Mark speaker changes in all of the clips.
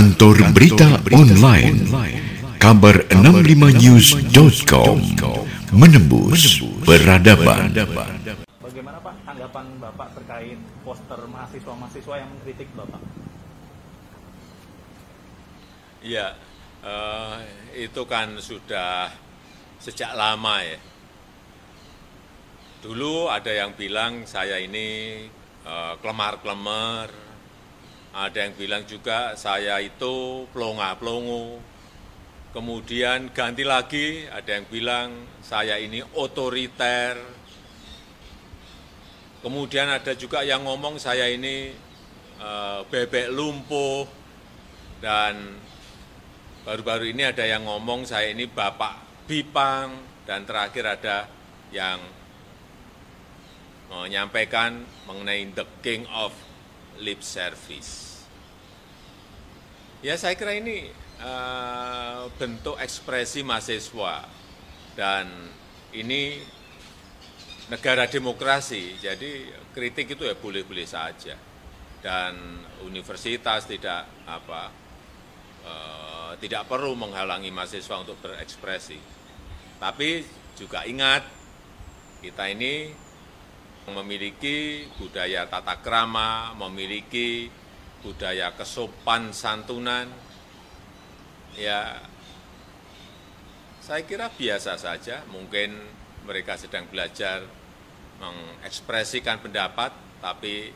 Speaker 1: Kantor Berita Online. Kabar 65news.com Menembus Peradaban.
Speaker 2: Bagaimana Pak tanggapan Bapak terkait poster mahasiswa-mahasiswa yang mengkritik Bapak?
Speaker 3: Ya, eh, itu kan sudah sejak lama ya. Dulu ada yang bilang saya ini eh, kelemar-kelemar, ada yang bilang juga saya itu pelonga-pelongo. Kemudian ganti lagi, ada yang bilang saya ini otoriter. Kemudian ada juga yang ngomong saya ini eh, bebek lumpuh dan baru-baru ini ada yang ngomong saya ini bapak bipang dan terakhir ada yang menyampaikan mengenai the king of lip service. Ya saya kira ini uh, bentuk ekspresi mahasiswa dan ini negara demokrasi, jadi kritik itu ya boleh-boleh saja dan universitas tidak apa uh, tidak perlu menghalangi mahasiswa untuk berekspresi. Tapi juga ingat kita ini memiliki budaya tata krama, memiliki budaya kesopan santunan, ya saya kira biasa saja, mungkin mereka sedang belajar mengekspresikan pendapat, tapi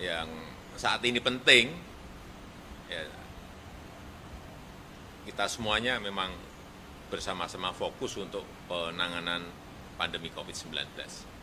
Speaker 3: yang saat ini penting, ya, kita semuanya memang bersama-sama fokus untuk penanganan pandemi COVID-19.